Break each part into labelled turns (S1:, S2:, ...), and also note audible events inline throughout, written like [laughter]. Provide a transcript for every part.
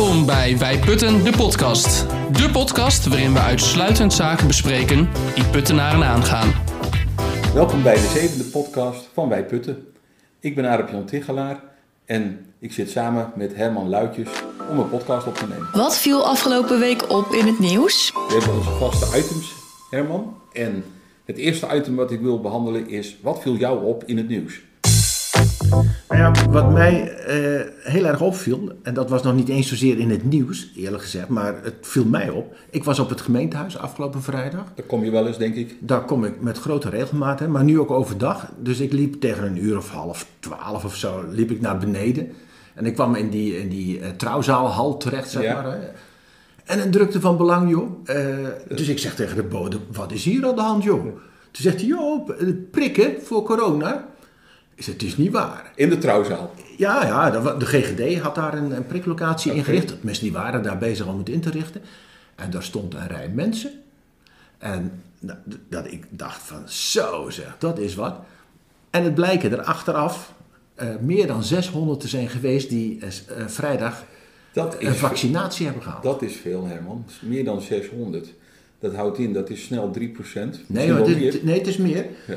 S1: Welkom bij Wij Putten, de podcast. De podcast waarin we uitsluitend zaken bespreken die Puttenaren aangaan.
S2: Welkom bij de zevende podcast van Wij Putten. Ik ben Arep Jan Tichelaar en ik zit samen met Herman Luitjes om een podcast op te nemen.
S3: Wat viel afgelopen week op in het nieuws?
S2: We hebben onze vaste items, Herman. En het eerste item wat ik wil behandelen is, wat viel jou op in het nieuws?
S4: Nou ja, wat mij eh, heel erg opviel, en dat was nog niet eens zozeer in het nieuws, eerlijk gezegd, maar het viel mij op. Ik was op het gemeentehuis afgelopen vrijdag.
S2: Daar kom je wel eens, denk ik.
S4: Daar kom ik met grote regelmaat, hè, maar nu ook overdag. Dus ik liep tegen een uur of half twaalf of zo, liep ik naar beneden. En ik kwam in die, in die uh, trouwzaalhal terecht, zeg
S2: Ja.
S4: maar. Hè. En een drukte van belang, joh. Eh, dus ik zeg tegen de bode, wat is hier aan de hand, joh? Toen zegt hij, joh, eh, prikken voor corona. Het is niet waar.
S2: In de trouwzaal.
S4: Ja, ja de GGD had daar een, een priklocatie ingericht. Tenminste, die waren daar bezig om het in te richten. En daar stond een rij mensen. En nou, dat ik dacht van, zo zeg, dat is wat. En het blijken er achteraf eh, meer dan 600 te zijn geweest die eh, eh, vrijdag
S2: Dat
S4: een vaccinatie hebben gehad.
S2: dat is veel, Herman. Meer dan 600. Dat houdt in, dat is snel 3 procent.
S4: Nee, maar het is, nee, het is meer.
S2: Ja.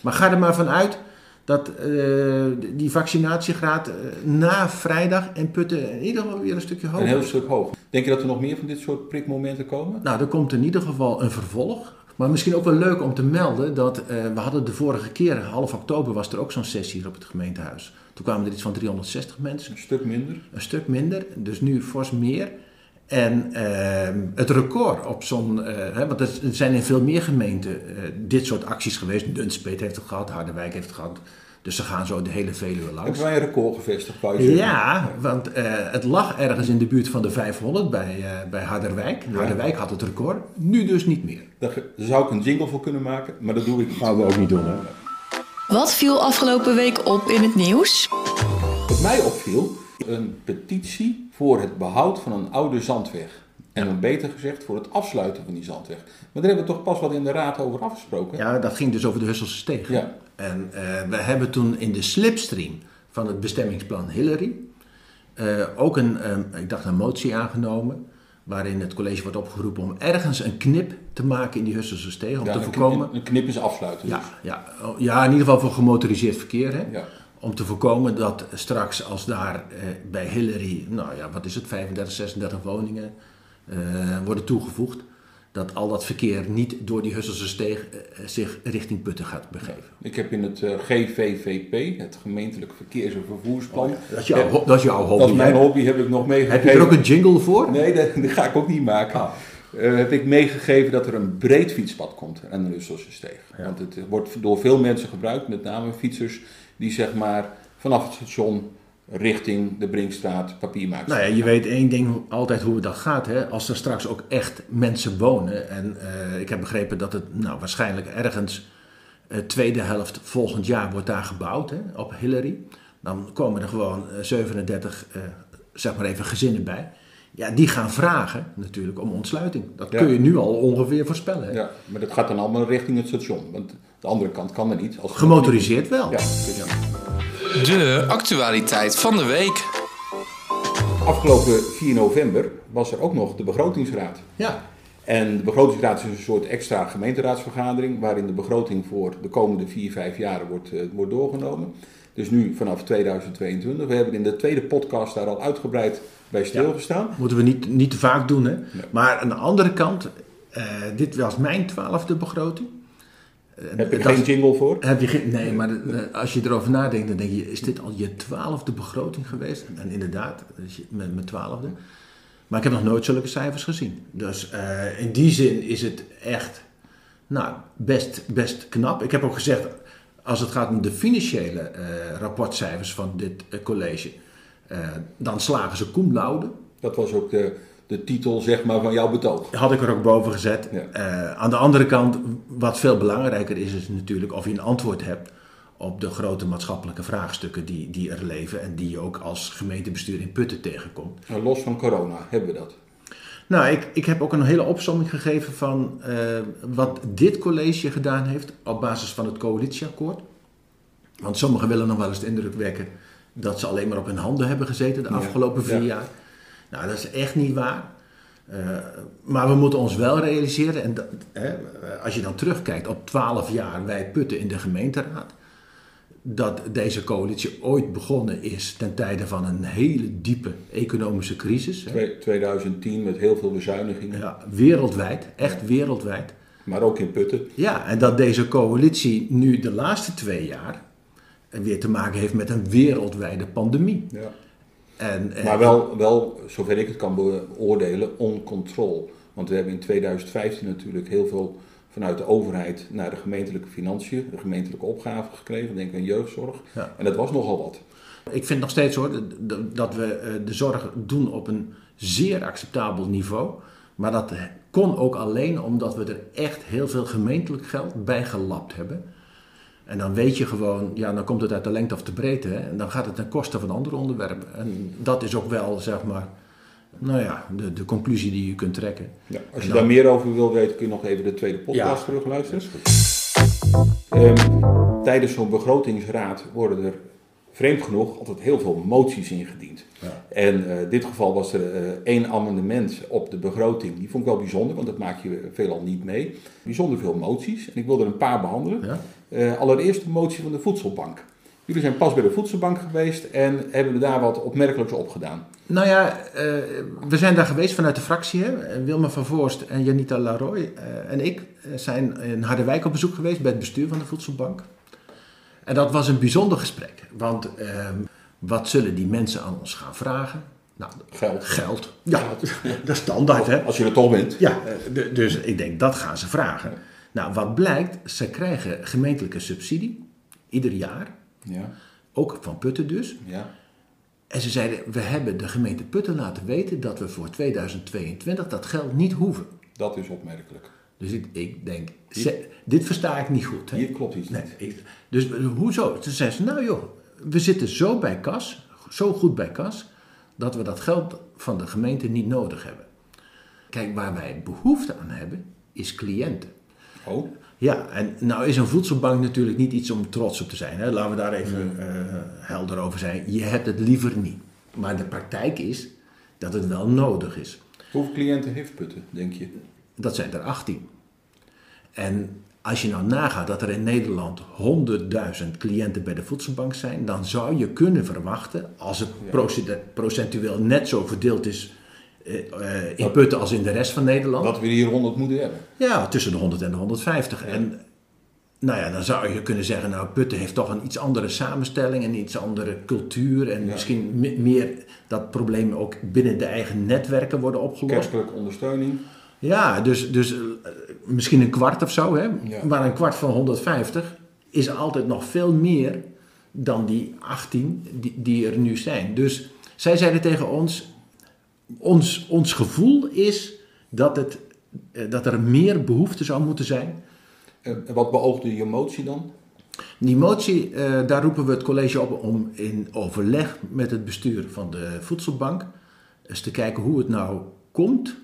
S4: Maar ga er maar vanuit dat eh, die vaccinatiegraad eh, na vrijdag en putten in ieder geval weer een stukje hoger
S2: Een heel stuk hoger. Denk je dat er nog meer van dit soort prikmomenten komen?
S4: Nou, er komt in ieder geval een vervolg. Maar misschien ook wel leuk om te melden dat eh, we hadden de vorige keer, half oktober, was er ook zo'n sessie hier op het gemeentehuis. Toen kwamen er iets van 360 mensen,
S2: Een stuk minder.
S4: een stuk minder, dus nu fors meer. En ehm, het record op zo'n, eh, hè, want er zijn in veel meer gemeenten eh, dit soort acties geweest. Dunspeet heeft het gehad, Harderwijk heeft het gehad. Dus ze gaan zo de hele Veluwe langs.
S2: Hebben wij een record gevestigd, zeggen?
S4: Ja, want eh, het lag ergens in de buurt van de 500 bij, eh, bij Harderwijk. Harderwijk had het record, nu dus niet meer.
S2: Daar zou ik een jingle voor kunnen maken, maar dat doe ik.
S4: Gaan we ook niet doen, hè?
S3: Wat viel afgelopen week op in het nieuws?
S2: Wat mij opviel, een petitie voor het behoud van een oude zandweg. En dan beter gezegd voor het afsluiten van die zandweg. Maar daar hebben we toch pas wat in de raad over afgesproken?
S4: Ja, dat ging dus over de Husselse Steeg.
S2: Ja.
S4: En eh, we hebben toen in de slipstream van het bestemmingsplan Hillary eh, ook een, eh, ik dacht een motie aangenomen. Waarin het college wordt opgeroepen om ergens een knip te maken in die Husselse Steeg. Om
S2: Ja,
S4: te
S2: een
S4: voorkomen.
S2: knip- Een knip is afsluiten.
S4: Ja,
S2: dus.
S4: ja, oh, ja, in ieder geval voor gemotoriseerd verkeer. Hè?
S2: Ja.
S4: Om te voorkomen dat straks als daar eh, bij Hillary, nou ja, wat is het, 35, 36 woningen eh, worden toegevoegd. Dat al dat verkeer niet door die Husselse steeg eh, zich richting Putten gaat begeven.
S2: Ik heb in het GVVP, het gemeentelijk verkeers- en vervoersplan.
S4: Dat is jouw, dat is jouw hobby.
S2: dat is mijn hobby, heb ik nog meegegeven.
S4: Heb je er ook een jingle voor?
S2: Nee, dat, dat ga ik ook niet maken.
S4: Ah.
S2: Heb ik meegegeven dat er een breed fietspad komt aan de Russelse steeg.
S4: Ja.
S2: Want het wordt door veel mensen gebruikt, met name fietsers, die zeg maar vanaf het station richting de Brinkstraat papier maken.
S4: Nou ja, je weet één ding altijd hoe dat gaat. Hè? Als er straks ook echt mensen wonen. En eh, ik heb begrepen dat het nou, waarschijnlijk ergens eh, tweede helft volgend jaar wordt daar gebouwd hè, op Hillary. Dan komen er gewoon eh, 37, eh, zeg maar even gezinnen bij. Ja, die gaan vragen natuurlijk om ontsluiting. Dat
S2: Ja.
S4: kun je nu al ongeveer voorspellen. Hè?
S2: Ja, maar dat gaat dan allemaal richting het station. Want de andere kant kan er niet. Als
S4: Gemotoriseerd wel.
S2: Ja,
S1: De actualiteit van de week.
S2: Afgelopen 4 november was er ook nog de begrotingsraad.
S4: Ja.
S2: En de begrotingsraad is een soort extra gemeenteraadsvergadering waarin de begroting voor de komende 4, 5 jaar wordt, eh, wordt doorgenomen. Dus nu vanaf 2022. We hebben in de tweede podcast daar al uitgebreid bij stilgestaan.
S4: Moeten we niet, niet te vaak doen, hè? Maar aan de andere kant, eh, dit was mijn twaalfde begroting. Eh,
S2: Heb je
S4: dat-
S2: geen jingle voor?
S4: Heb je geen, nee, maar als je erover nadenkt, dan denk je, is dit al je twaalfde begroting geweest? En inderdaad, met mijn twaalfde. Maar ik heb nog nooit zulke cijfers gezien. Dus eh, in die zin is het echt nou, best, best knap. Ik heb ook gezegd, als het gaat om de financiële rapportcijfers van dit college, dan slagen ze cum laude.
S2: Dat was ook de, de titel zeg maar, van jouw betoog.
S4: Had ik er ook boven gezet.
S2: Ja.
S4: Eh, aan de andere kant, wat veel belangrijker is, is natuurlijk of je een antwoord hebt op de grote maatschappelijke vraagstukken die, die er leven en die je ook als gemeentebestuur in Putten tegenkomt.
S2: Nou, los van corona hebben we dat.
S4: Nou, ik, ik heb ook een hele opsomming gegeven van eh, wat dit college gedaan heeft op basis van het coalitieakkoord. Want sommigen willen nog wel eens de indruk wekken dat ze alleen maar op hun handen hebben gezeten de afgelopen vier
S2: ja.
S4: jaar. Nou, dat is echt niet waar. Uh, maar we moeten ons wel realiseren, en dat, hè, als je dan terugkijkt op 12 jaar wij putten in de gemeenteraad, dat deze coalitie ooit begonnen is ten tijde van een hele diepe economische crisis.
S2: Hè. 2010 met heel veel bezuinigingen.
S4: Ja, wereldwijd, echt wereldwijd.
S2: Maar ook in putten.
S4: Ja, en dat deze coalitie nu de laatste twee jaar weer te maken heeft met een wereldwijde pandemie. Ja.
S2: En, maar wel, wel, zover ik het kan beoordelen, on control. Want we hebben in 2015 natuurlijk heel veel vanuit de overheid naar de gemeentelijke financiën, de gemeentelijke opgaven gekregen, denk aan jeugdzorg. En dat was nogal wat.
S4: Ik vind nog steeds hoor, dat we eh, de zorg doen op een zeer acceptabel niveau. Maar dat kon ook alleen omdat we er echt heel veel gemeentelijk geld bij gelapt hebben. En dan weet je gewoon, ja, dan komt het uit de lengte of de breedte. Hè? En dan gaat het ten koste van andere onderwerpen. En dat is ook wel, zeg maar, nou ja, de, de conclusie die je kunt trekken.
S2: Ja, als je daar meer over wil weten, kun je nog even de tweede podcast ja, terugluisteren. Um, tijdens zo'n begrotingsraad worden er vreemd genoeg altijd heel veel moties ingediend. Ja. En uh, in dit geval was er uh, één amendement op de begroting. Die vond ik wel bijzonder, want dat maak je veelal niet mee. Bijzonder veel moties. En ik wil er een paar behandelen. Ja. Uh, allereerst de motie van de voedselbank. Jullie zijn pas bij de voedselbank geweest en hebben we daar wat opmerkelijks op gedaan.
S4: Nou ja, we zijn daar geweest vanuit de fractie. Hè. Wilma van Voorst en Janita Laroy en ik zijn in Harderwijk op bezoek geweest bij het bestuur van de voedselbank. En dat was een bijzonder gesprek. Want ehm, wat zullen die mensen aan ons gaan vragen?
S2: Nou, geld.
S4: Geld. Ja, [laughs] dat is standaard. Hè?
S2: Als je er toch bent.
S4: Ja, eh, dus ik denk dat gaan ze vragen. Nou, wat blijkt, ze krijgen gemeentelijke subsidie. Ieder jaar. Ja. Ook van Putten dus. Ja. En ze zeiden, we hebben de gemeente Putten laten weten dat we voor 2022 dat geld niet hoeven.
S2: Dat is opmerkelijk.
S4: Dus ik, ik denk, dit versta ik niet goed.
S2: Hè? Hier klopt iets
S4: niet. Dus hoezo? Toen zei ze, nou joh, we zitten zo bij kas, zo goed bij kas, dat we dat geld van de gemeente niet nodig hebben. Kijk, waar wij behoefte aan hebben, is cliënten.
S2: Oh.
S4: Ja, en nou is een voedselbank natuurlijk niet iets om trots op te zijn. Hè? Laten we daar even uh, helder over zijn. Je hebt het liever niet. Maar de praktijk is dat het wel nodig is.
S2: Hoeveel cliënten heeft Putten, denk je?
S4: Dat zijn er 18. En als je nou nagaat dat er in Nederland 100.000 cliënten bij de voedselbank zijn, dan zou je kunnen verwachten, als het procentueel net zo verdeeld is uh, in Putten als in de rest van Nederland.
S2: Dat we hier 100 moeten hebben.
S4: Ja, tussen de 100 en de 150. En nou ja, dan zou je kunnen zeggen, nou Putten heeft toch een iets andere samenstelling, en iets andere cultuur en misschien meer dat problemen ook binnen de eigen netwerken worden opgelost.
S2: Kerkelijke ondersteuning.
S4: Ja, dus, dus eh, misschien een kwart of zo, hè? maar een kwart van 150 is altijd nog veel meer dan die 18 die, die er nu zijn. Dus zij zeiden tegen ons, ons, ons gevoel is dat, het, eh, dat er meer behoefte zou moeten zijn.
S2: En wat beoogde je motie dan?
S4: Die motie, uh, daar roepen we het college op om in overleg met het bestuur van de voedselbank eens te kijken hoe het nou komt eh,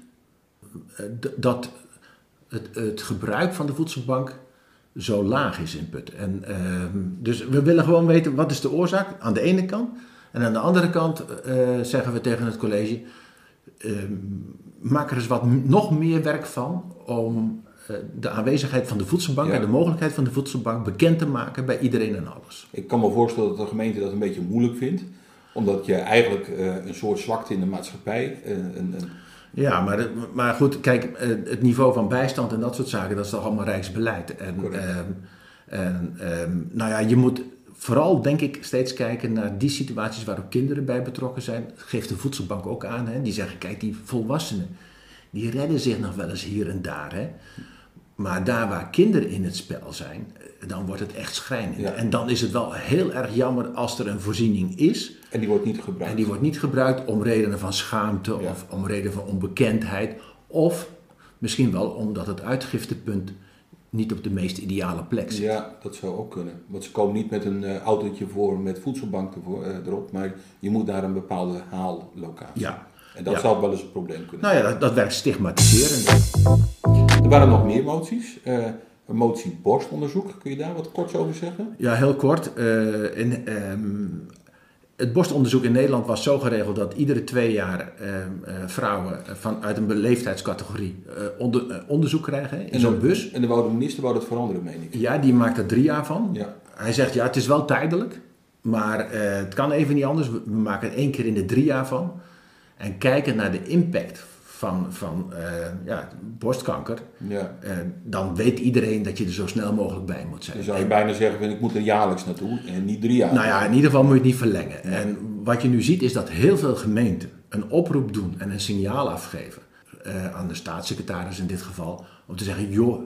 S4: dat het, het, gebruik van de voedselbank zo laag is in Putten. En, ehm, dus we willen gewoon weten wat is de oorzaak aan de ene kant. En aan de andere kant uh, zeggen we tegen het college: uh, maak er eens wat nog meer werk van om uh, de aanwezigheid van de voedselbank en de mogelijkheid van de voedselbank bekend te maken bij iedereen en alles.
S2: Ik kan me voorstellen dat de gemeente dat een beetje moeilijk vindt, omdat je eigenlijk een soort zwakte in de maatschappij. een, een
S4: ja, maar, maar goed, kijk, eh, het niveau van bijstand en dat soort zaken, dat is toch allemaal rijksbeleid. En, um, en um, nou ja, je moet vooral, denk ik, steeds kijken naar die situaties waar ook kinderen bij betrokken zijn. Dat geeft de voedselbank ook aan. Hè? Die zeggen, kijk, die volwassenen, die redden zich nog wel eens hier en daar. Hè? Maar daar waar kinderen in het spel zijn, eh, dan wordt het echt schrijnend. En dan is het wel heel erg jammer als er een voorziening is.
S2: En die wordt niet gebruikt.
S4: En die wordt niet gebruikt om redenen van schaamte of om redenen van onbekendheid. Of misschien wel omdat het uitgiftepunt niet op de meest ideale plek zit.
S2: Ja, dat zou ook kunnen. Want ze komen niet met een uh, autootje voor met voedselbank ervoor, uh, erop, maar je moet naar een bepaalde haallocatie. Ja. En dat zou wel eens een probleem kunnen
S4: zijn. Nou ja, dat, dat werkt stigmatiserend.
S2: Er waren nog meer moties. Uh, een motie borstonderzoek, kun je daar wat kort over zeggen?
S4: Ja, heel kort. Uh, in, um, het borstonderzoek in Nederland was zo geregeld dat iedere twee jaar eh, eh, vrouwen vanuit een leeftijdscategorie eh, onder, eh, onderzoek krijgen in zo'n bus.
S2: En de wou de minister wou dat veranderen, meen ik.
S4: Ja, die maakt er drie jaar van.
S2: Ja.
S4: Hij zegt ja, het is wel tijdelijk, maar eh, het kan even niet anders. We, we maken er één keer in de drie jaar van. En kijken naar de impact van, van eh, ja, borstkanker.
S2: Ja.
S4: eh, dan weet iedereen dat je er zo snel mogelijk bij moet zijn.
S2: Dan zou je
S4: En-
S2: bijna zeggen, ik moet er jaarlijks naartoe en niet drie jaar.
S4: nou ja, in ieder geval moet je het niet verlengen. En wat je nu ziet is dat heel veel gemeenten een oproep doen en een signaal afgeven. eh, aan de staatssecretaris in dit geval. Om te zeggen, joh,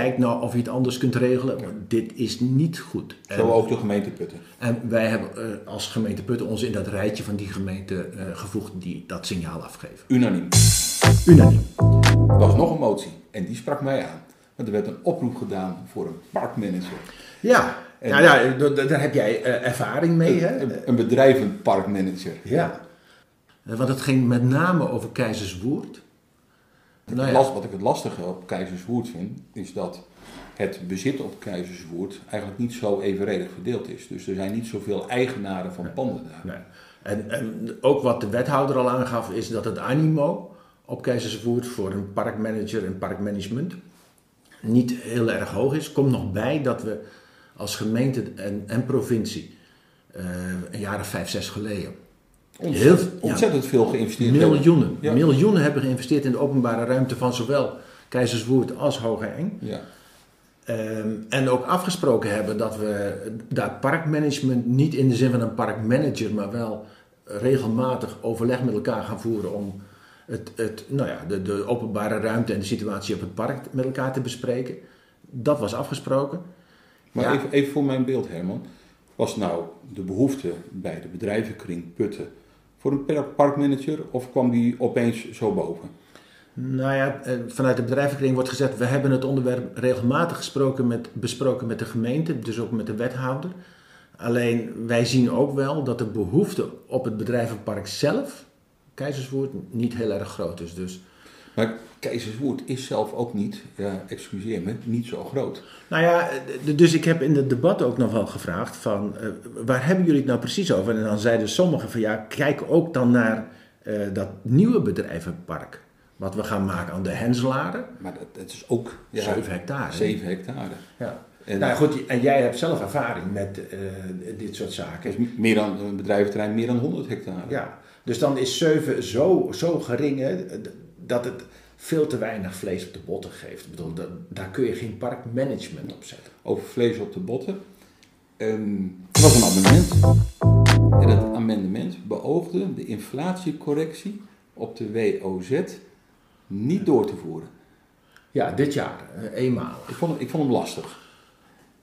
S4: kijk nou of je het anders kunt regelen. want Dit is niet goed. En,
S2: Zo ook de gemeente Putten.
S4: en wij hebben eh, als gemeente Putten ons in dat rijtje van die gemeenten eh, gevoegd die dat signaal afgeven.
S2: Unaniem.
S4: Unaniem.
S2: Er was nog een motie en die sprak mij aan. Want er werd een oproep gedaan voor een parkmanager.
S4: Ja,
S2: En-
S4: nou ja, da- da- daar heb jij eh, ervaring mee. Hè?
S2: Een, een bedrijvend parkmanager.
S4: Ja. Want het ging met name over Keizerswoerd. Nou ja.
S2: Last- Wat ik het lastige op Keizerswoerd vind, is dat het bezit op Keizerswoerd eigenlijk niet zo evenredig verdeeld is. Dus er zijn niet zoveel eigenaren van panden daar.
S4: Nee. En, en ook wat de wethouder al aangaf, is dat het animo op Keizerswoerd voor een parkmanager en parkmanagement niet heel erg hoog is. Komt nog bij dat we als gemeente en, en provincie eh, een jaar of vijf, zes geleden
S2: Ontzettend,
S4: Heel- ja.
S2: ontzettend veel geïnvesteerd
S4: miljoenen,
S2: Ja.
S4: miljoenen hebben geïnvesteerd in de openbare ruimte van zowel Keizerswoerd als Hoge Eng.
S2: Ja.
S4: Ehm, en ook afgesproken hebben dat we daar parkmanagement niet in de zin van een parkmanager, maar wel regelmatig overleg met elkaar gaan voeren om het, het, nou ja, de, de openbare ruimte en de situatie op het park met elkaar te bespreken. Dat was afgesproken.
S2: Maar
S4: Ja.
S2: even, even voor mijn beeld, Herman. Was nou de behoefte bij de bedrijvenkring Putten voor een parkmanager of kwam die opeens zo boven?
S4: Nou ja, eh, vanuit de bedrijvenkring wordt gezegd, we hebben het onderwerp regelmatig gesproken met, besproken met de gemeente, dus ook met de wethouder. Alleen wij zien ook wel dat de behoefte op het bedrijvenpark zelf, Keizerswoerd, niet heel erg groot is. Dus
S2: Maar Keizerswoerd is zelf ook niet, ja, excuseer me, niet zo groot.
S4: Nou ja, dus ik heb in het debat ook nog wel gevraagd van eh, waar hebben jullie het nou precies over? En dan zeiden sommigen van ja, kijk ook dan naar eh, dat nieuwe bedrijvenpark. Wat we gaan maken aan de Henselaren.
S2: Maar dat, dat is ook ja,
S4: 7 hectare.
S2: 7 hectare.
S4: Ja.
S2: En-
S4: nou goed, en jij hebt zelf ervaring met eh, dit soort zaken.
S2: Meer dan, een bedrijventerrein meer dan 100 hectare.
S4: Ja, dus dan is 7 zo, zo gering hè, dat het veel te weinig vlees op de botten geeft. Ik bedoel, da- daar kun je geen parkmanagement op zetten.
S2: Over vlees op de botten. Ehm, er was een amendement. En dat amendement beoogde de inflatiecorrectie op de WOZ niet door te voeren.
S4: Ja, dit jaar, eh, eenmalig.
S2: Ik vond, hem- ik vond hem lastig.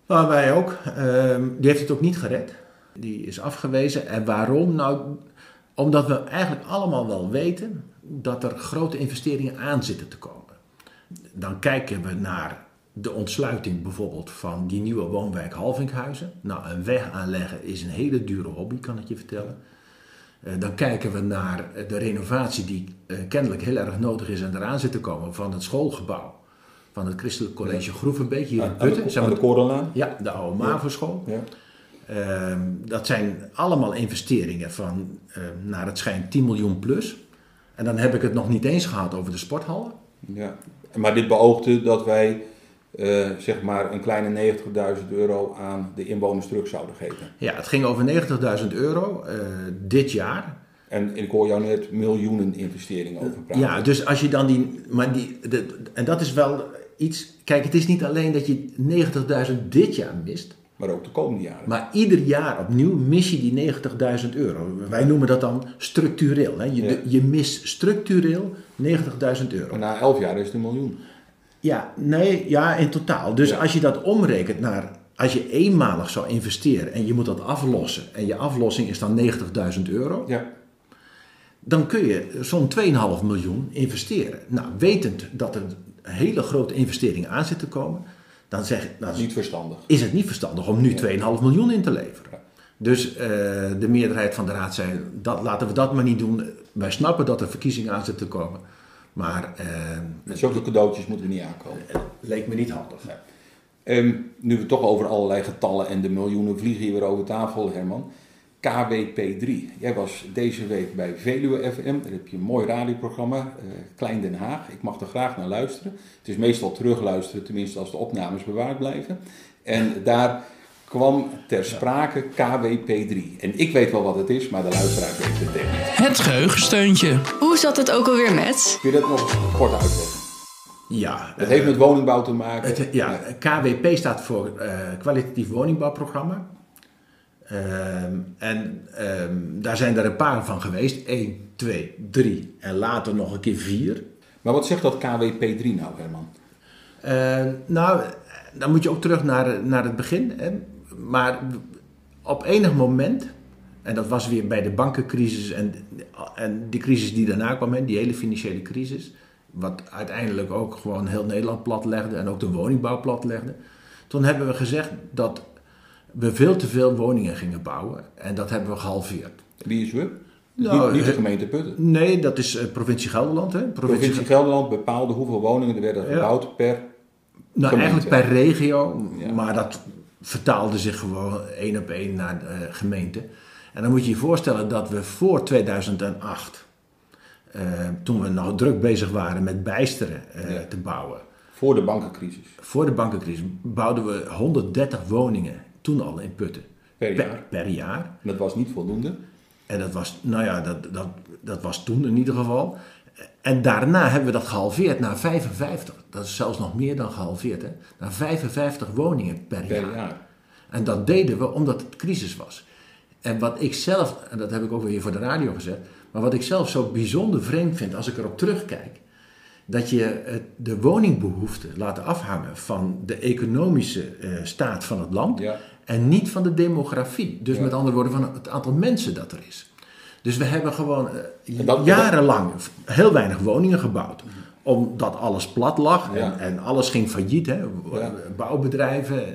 S4: Nou, wij ook. Ehm, die heeft het ook niet gered. Die is afgewezen. En waarom? Nou, omdat we eigenlijk allemaal wel weten dat er grote investeringen aan zitten te komen. Dan kijken we naar de ontsluiting bijvoorbeeld van die nieuwe woonwijk Halvinkhuizen. Nou, een weg aanleggen is een hele dure hobby, kan ik je vertellen. Eh, dan kijken we naar de renovatie die eh, kennelijk heel erg nodig is en eraan zit te komen van het schoolgebouw van het Christelijk College Groevenbeek hier in
S2: Aan de,
S4: Putten.
S2: Aan de Korenlaan.
S4: ja, de oude MAVO-school.
S2: Ja.
S4: Ehm, dat zijn allemaal investeringen van, ehm, naar het schijnt, 10 miljoen plus. En dan heb ik het nog niet eens gehad over de sporthallen.
S2: Ja. Maar dit beoogde dat wij eh, zeg maar een kleine 90.000 euro aan de inwoners terug zouden geven.
S4: Ja, het ging over 90.000 euro eh, dit jaar.
S2: En ik hoor jou net miljoenen investeringen over praten.
S4: Ja, dus als je dan die. Maar die de, en dat is wel iets. Kijk, het is niet alleen dat je 90.000 dit jaar mist.
S2: Maar ook de komende jaren.
S4: Maar ieder jaar opnieuw mis je die 90.000 euro. Wij noemen dat dan structureel. Hè? Je,
S2: Ja.
S4: je mist structureel 90.000 euro.
S2: Maar na 11 jaar is het een miljoen.
S4: Ja, nee, ja, in totaal. Dus
S2: Ja.
S4: als je dat omrekent naar, als je eenmalig zou investeren en je moet dat aflossen en je aflossing is dan 90.000 euro,
S2: Ja.
S4: dan kun je zo'n 2,5 miljoen investeren. Nou, wetend dat er hele grote investeringen aan zitten te komen, dan zeg ik, nou,
S2: Niet verstandig.
S4: is het niet verstandig om nu 2,5 miljoen in te leveren.
S2: Ja.
S4: Dus eh, de meerderheid van de raad zei, dat, laten we dat maar niet doen. Wij snappen dat er verkiezingen aan zitten te komen, maar eh,
S2: Met zulke cadeautjes moeten we niet aankomen.
S4: het leek me niet handig.
S2: Ehm, nu we toch over allerlei getallen en de miljoenen vliegen hier weer over tafel, Herman. KWP3. Jij was deze week bij Veluwe FM. Daar heb je een mooi radioprogramma, uh, Klein Den Haag. Ik mag er graag naar luisteren. Het is meestal terugluisteren, tenminste als de opnames bewaard blijven. En daar kwam ter sprake KWP3. En ik weet wel wat het is, maar de luisteraar weet het niet.
S1: Het geheugensteuntje.
S3: Hoe zat het ook alweer met?
S2: Kun je dat nog kort uitleggen?
S4: Ja.
S2: Het heeft met woningbouw te maken.
S4: Het, ja, KWP staat voor uh, kwalitatief woningbouwprogramma. Ehm, en ehm, daar zijn er een paar van geweest. 1, 2, 3 en later nog een keer 4.
S2: Maar wat zegt dat KWP3 nou, Herman?
S4: Uh, nou, dan moet je ook terug naar, naar het begin. Hè. Maar op enig moment, en dat was weer bij de bankencrisis en, en die crisis die daarna kwam, hè, die hele financiële crisis, wat uiteindelijk ook gewoon heel Nederland platlegde en ook de woningbouw platlegde. Toen hebben we gezegd dat we veel te veel woningen gingen bouwen en dat hebben we gehalveerd.
S2: Wie is we? Nou, niet, niet, de gemeente Putten?
S4: Nee, dat is uh, provincie Gelderland. Hè?
S2: Provincie, provincie Gelderland bepaalde hoeveel woningen er werden gebouwd per
S4: Nou,
S2: gemeente.
S4: eigenlijk per regio, ja. maar dat vertaalde zich gewoon één op één naar de uh, gemeente. En dan moet je je voorstellen dat we voor 2008, uh, toen we nog druk bezig waren met bijsteren ja. te bouwen.
S2: Voor de bankencrisis?
S4: Voor de bankencrisis bouwden we 130 woningen toen al in Putten.
S2: Per jaar?
S4: Per,
S2: dat was niet voldoende?
S4: En dat was, nou ja, dat, dat, dat was toen in ieder geval. En daarna hebben we dat gehalveerd naar 55. Dat is zelfs nog meer dan gehalveerd, hè? Naar 55 woningen per,
S2: per
S4: jaar.
S2: jaar.
S4: En dat deden we omdat het crisis was. En wat ik zelf, en dat heb ik ook weer voor de radio gezegd, maar wat ik zelf zo bijzonder vreemd vind als ik erop terugkijk, dat je de woningbehoefte laat afhangen van de economische uh, staat van het land
S2: ja.
S4: En niet van de demografie. Dus ja. met andere woorden van het aantal mensen dat er is. Dus we hebben gewoon uh,
S2: dat,
S4: jarenlang heel weinig woningen gebouwd. Omdat alles plat lag
S2: Ja.
S4: en, en, alles ging failliet. Hè. Bouwbedrijven uh,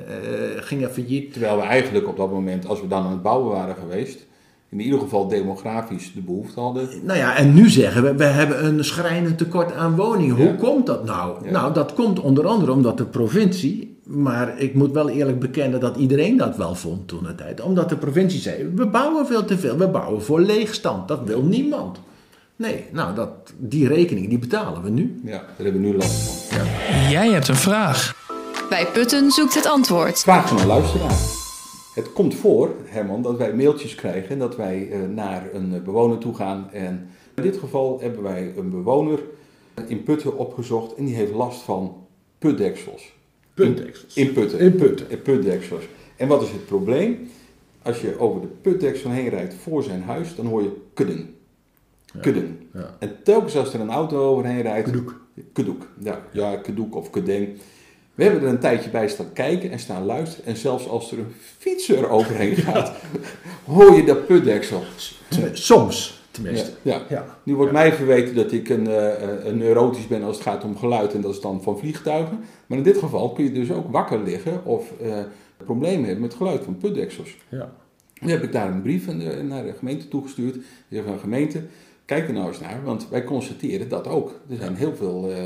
S4: gingen failliet.
S2: Terwijl we eigenlijk op dat moment, als we dan aan het bouwen waren geweest, in ieder geval demografisch de behoefte hadden.
S4: Nou ja, en nu zeggen we, we hebben een schrijnend tekort aan woningen. Hoe
S2: Ja.
S4: komt dat nou?
S2: Ja.
S4: Nou, dat komt onder andere omdat de provincie, maar ik moet wel eerlijk bekennen dat iedereen dat wel vond toen de tijd. Omdat de provincie zei, we bouwen veel te veel, we bouwen voor leegstand. Dat wil niemand. Nee, nou, dat, die rekening die betalen we nu.
S2: Ja, daar hebben we nu last van.
S1: Jij hebt een vraag.
S3: Bij Putten zoekt het antwoord.
S2: Vraag van een luisteraar. Het komt voor, Herman, dat wij mailtjes krijgen en dat wij uh, naar een uh, bewoner toe gaan. En in dit geval hebben wij een bewoner in Putten opgezocht en die heeft last van putdeksels.
S4: Putdeksels.
S2: In Putten.
S4: In Putten.
S2: In putdeksels. En wat is het probleem? Als je over de putdeksel heen rijdt voor zijn huis, dan hoor je kudden. Kudden.
S4: Ja. Ja.
S2: En telkens als er een auto overheen rijdt...
S4: Kedoek.
S2: Kedoek. Ja, ja kedoek of kedeng. We hebben er een tijdje bij staan kijken en staan luisteren. En zelfs als er een fietser overheen gaat, hoor je dat putdeksel.
S4: Soms, tenminste.
S2: Ja, ja.
S4: Ja.
S2: Nu wordt
S4: Ja.
S2: mij verweten dat ik een, uh, een neurotisch ben als het gaat om geluid. En dat is dan van vliegtuigen. Maar in dit geval kun je dus ook wakker liggen of uh, problemen hebben met geluid van putdeksels.
S4: Ja.
S2: Nu heb ik daar een brief naar de gemeente toegestuurd. Ik zeg van gemeente, kijk er nou eens naar. Want wij constateren dat ook. Er zijn heel veel... Uh,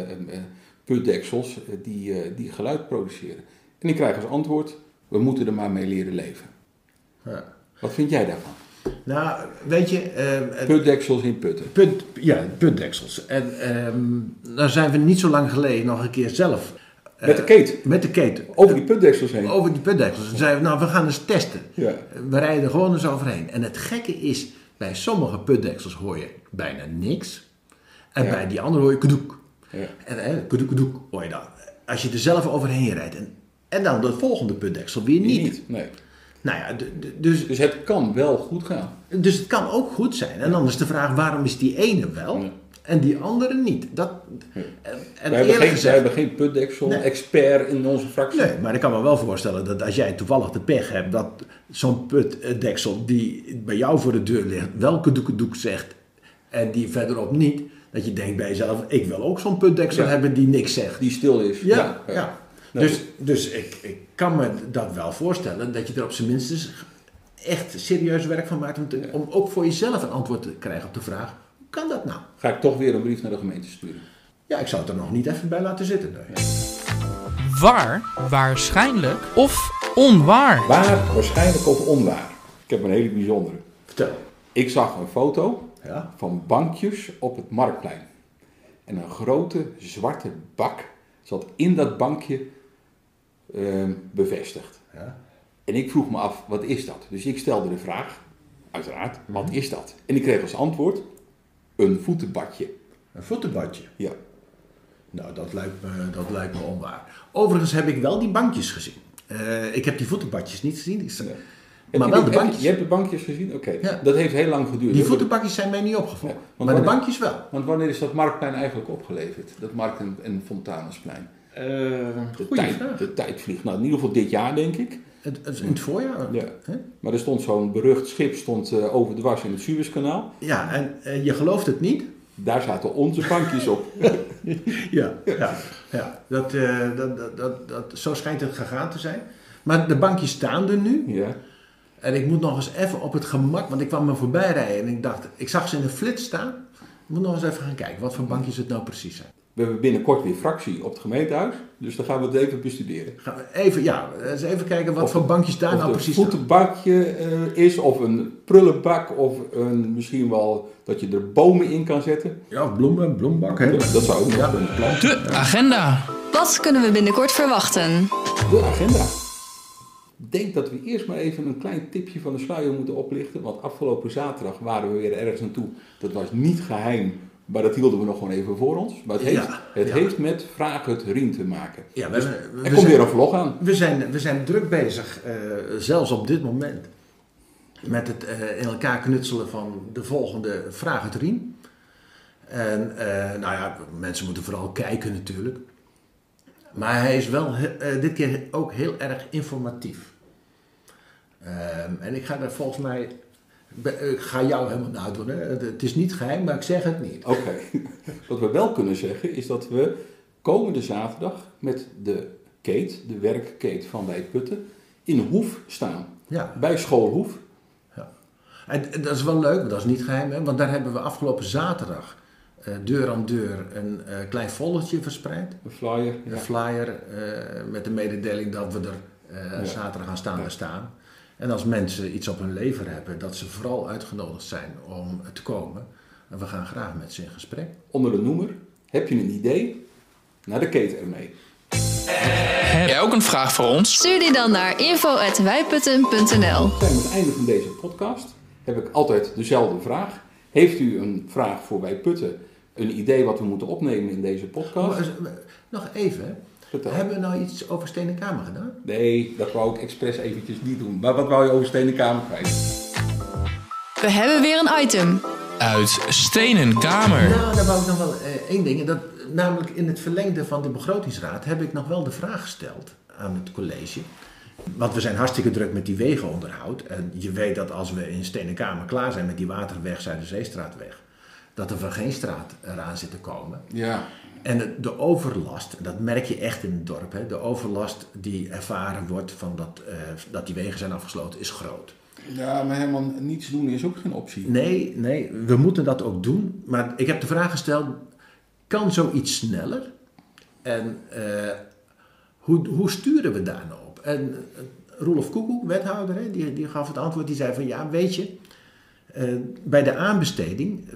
S2: putdeksels die, die geluid produceren. En ik krijg als antwoord, we moeten er maar mee leren leven.
S4: Ja.
S2: Wat vind jij daarvan?
S4: Nou, weet je... Uh,
S2: putdeksels in putten.
S4: Put, ja, putdeksels. En um, daar zijn we niet zo lang geleden nog een keer zelf...
S2: Uh, met de keten?
S4: Met de keten.
S2: Over die putdeksels heen?
S4: Over die putdeksels. En zeiden we, nou, we gaan eens testen.
S2: Ja.
S4: We rijden er gewoon eens overheen. En het gekke is, bij sommige putdeksels hoor je bijna niks. En ja. bij die andere hoor je gedoek.
S2: Ja.
S4: En hè, kudoek, kudoek, hoor je dan. Als je er zelf overheen rijdt. En, en dan de volgende putdeksel weer niet.
S2: niet nee.
S4: Nou ja, dus,
S2: Dus het kan wel goed gaan.
S4: dus het kan ook goed zijn. En dan is de vraag, waarom is die ene wel
S2: Ja.
S4: en die andere niet? Dat,
S2: Ja.
S4: en,
S2: We hebben, geen,
S4: gezegd-
S2: wij hebben geen putdeksel-expert in onze fractie.
S4: Nee, maar ik kan me wel voorstellen dat als jij toevallig de pech hebt dat zo'n putdeksel die bij jou voor de deur ligt, welke doek zegt en die verderop niet, dat je denkt bij jezelf, ik wil ook zo'n putdeksel
S2: Ja.
S4: hebben die niks zegt.
S2: Die stil is.
S4: Ja, ja.
S2: Nou,
S4: Dus, dus ik, ik kan me dat wel voorstellen dat je er op zijn minst echt serieus werk van maakt om, te- om ook voor jezelf een antwoord te krijgen op de vraag, hoe kan dat nou?
S2: Ga ik toch weer een brief naar de gemeente sturen.
S4: Ja, ik zou het er nog niet even bij laten zitten. nee.
S1: Waar, waarschijnlijk of onwaar.
S2: Waar, waarschijnlijk of onwaar? Ik heb een hele bijzondere.
S4: Vertel.
S2: Ik zag een foto
S4: Ja?
S2: van bankjes op het Marktplein. En een grote zwarte bak zat in dat bankje ehm, bevestigd.
S4: Ja.
S2: En ik vroeg me af, wat is dat? Dus ik stelde de vraag, uiteraard, wat
S4: Mhm.
S2: is dat? En ik kreeg als antwoord, een voetenbadje.
S4: Een voetenbadje.
S2: Ja.
S4: Nou, dat lijkt, me, dat lijkt me onwaar. Overigens heb ik wel die bankjes gezien. Eh, ik heb die voetenbadjes niet gezien. Ik-. Maar wel
S2: de- je-
S4: bankjes.
S2: Je hebt de bankjes gezien? Oké.
S4: Ja.
S2: Dat heeft heel lang geduurd.
S4: Die
S2: hè?
S4: voetenbadjes zijn mij niet opgevallen.
S2: Ja,
S4: maar de bankjes wel.
S2: Want wanneer is dat Marktplein eigenlijk opgeleverd? Dat Markt- en, en Fontanusplein. De
S4: goeie
S2: tijd,
S4: vraag.
S2: de tijd vliegt. Nou, in ieder geval dit jaar, denk ik.
S4: Het, het in het voorjaar.
S2: Ja.
S4: Hè?
S2: Maar er stond zo'n berucht schip stond, eh, over de was in het Suezkanaal.
S4: Ja, en eh, je gelooft het niet?
S2: Daar zaten onze bankjes op. [laughs]
S4: Ja, ja, ja. Dat, eh, dat, dat, dat, dat, zo schijnt het gegaan te zijn. Maar de bankjes staan er nu.
S2: ja.
S4: En ik moet nog eens even op het gemak, want ik kwam me voorbij rijden en ik dacht, ik zag ze in een flits staan. Ik moet nog eens even gaan kijken wat voor bankjes het nou precies zijn.
S2: We hebben binnenkort weer fractie op het gemeentehuis. Dus dan gaan we het even bestuderen.
S4: Gaan we even, ja, eens even kijken wat
S2: Of-
S4: voor bankjes daar
S2: of
S4: nou
S2: het
S4: precies
S2: een
S4: staan.
S2: voetenbakje eh, is, of een prullenbak, of een, misschien wel dat je er bomen in kan zetten.
S4: Ja, bloemen, bloembak. Hè?
S2: Dat zou ook
S4: Ja.
S2: kunnen. Plan.
S1: De agenda.
S3: Wat kunnen we binnenkort verwachten?
S2: De agenda. Ik denk dat we eerst maar even een klein tipje van de sluier moeten oplichten. Want afgelopen zaterdag waren we weer ergens naartoe. Dat was niet geheim, maar dat hielden we nog gewoon even voor ons. Maar het heeft,
S4: Ja,
S2: het
S4: ja.
S2: heeft met Vraag het Rien te maken.
S4: Ja, we,
S2: Dus er
S4: we
S2: komt
S4: zijn-
S2: weer een vlog aan.
S4: We zijn, we zijn druk bezig, eh, zelfs op dit moment, met het eh, in elkaar knutselen van de volgende Vraag het Rien. En eh, nou ja, mensen moeten vooral kijken natuurlijk. Maar hij is wel dit keer ook heel erg informatief. Ehm, en ik ga daar volgens mij, ik ga jou helemaal naar doen. Hè? Het, is niet geheim, maar ik zeg het niet.
S2: Oké. [laughs] Wat we wel kunnen zeggen is dat we komende zaterdag met de Kate, de werkkate van Wij Putten, in Hoef staan.
S4: Ja.
S2: Bij school Hoef.
S4: En dat is wel leuk, maar dat is niet geheim, hè? want daar hebben we afgelopen zaterdag eh, deur aan deur een eh, klein foldertje verspreid.
S2: Een flyer.
S4: Een
S2: Ja.
S4: flyer eh, met de mededeling dat we er
S2: Ja.
S4: zaterdag gaan staan
S2: Ja.
S4: staan. En als mensen iets op hun lever hebben, dat ze vooral uitgenodigd zijn om te komen. En we gaan graag met ze in gesprek.
S2: Onder de noemer, heb je een idee? Naar de Kate ermee.
S1: Heb jij ook een vraag voor ons?
S3: Stuur die dan naar info.wijputten.nl
S2: We zijn aan het einde van deze podcast. Heb ik altijd dezelfde vraag. Heeft u een vraag voor Wij Putten? Een idee wat we moeten opnemen in deze podcast?
S4: Maar, eh, Nog even, hè.
S2: Vertel.
S4: hebben we nou iets over Stenen Kamer gedaan?
S2: Nee, dat wou ik expres eventjes niet doen. Maar wat wou je over Stenen Kamer kwijt?
S3: We hebben weer een item.
S1: Uit Stenen Kamer.
S4: Nou, daar wou ik nog wel eh, één ding. En Dat, namelijk in het verlengde van de begrotingsraad heb ik nog wel de vraag gesteld aan het college. Want we zijn hartstikke druk met die wegenonderhoud. En je weet dat als we in Stenen Kamer klaar zijn met die waterweg, Zuiderzeestraatweg, dat er van geen straat eraan zit te komen.
S2: Ja.
S4: En de- overlast, dat merk je echt in het dorp, hè, de overlast die ervaren wordt van dat, eh, dat die wegen zijn afgesloten, is groot.
S2: Ja, maar helemaal niets doen is ook geen optie.
S4: Nee, nee, we moeten dat ook doen. Maar ik heb de vraag gesteld, kan zoiets sneller? En eh, hoe, hoe sturen we daar nou op? En eh, Roelof Koekoek, wethouder, hè, die, die gaf het antwoord. Die zei van, ja, weet je, bij de aanbesteding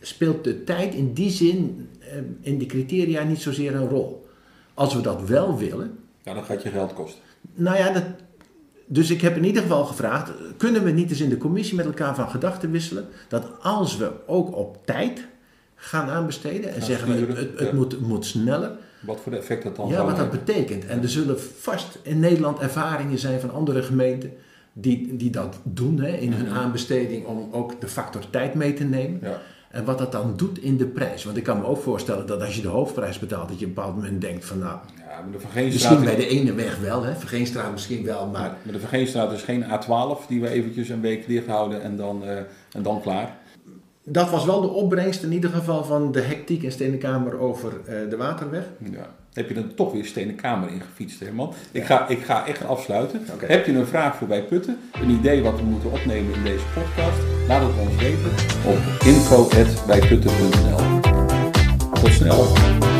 S4: speelt de tijd in die zin in de criteria niet zozeer een rol. Als we dat wel willen,
S2: Ja, dan gaat je geld kosten.
S4: nou ja, dat, dus ik heb in ieder geval gevraagd: kunnen we niet eens in de commissie met elkaar van gedachten wisselen? Dat als we ook op tijd gaan aanbesteden en
S2: Gaan
S4: zeggen we, het, het
S2: ja.
S4: moet, moet sneller,
S2: Wat voor effect dat dan
S4: ja, wat dat betekent. En er zullen vast in Nederland ervaringen zijn van andere gemeenten die, die dat doen hè, in hun aanbesteding om ook de factor tijd mee te nemen.
S2: Ja.
S4: En wat dat dan doet in de prijs. Want ik kan me ook voorstellen dat als je de hoofdprijs betaalt, dat je op een bepaald moment denkt van nou,
S2: Ja, maar de Vergeenstraat,
S4: misschien bij de ene weg wel, hè, Vergeenstraat misschien wel, maar
S2: maar de Vergeenstraat is geen A12 die we eventjes een week dicht houden en dan, eh, en dan klaar.
S4: Dat was wel de opbrengst in ieder geval van de hectiek in Stenenkamer over eh, de waterweg.
S2: Ja. Heb je er toch weer Stenen Kamer in gefietst, Herman? Ik, ga, ik ga echt afsluiten.
S4: Oké.
S2: Heb je een vraag voor bij Putten? Een idee wat we moeten opnemen in deze podcast? Laat het ons weten op info.bijputten.nl Tot snel.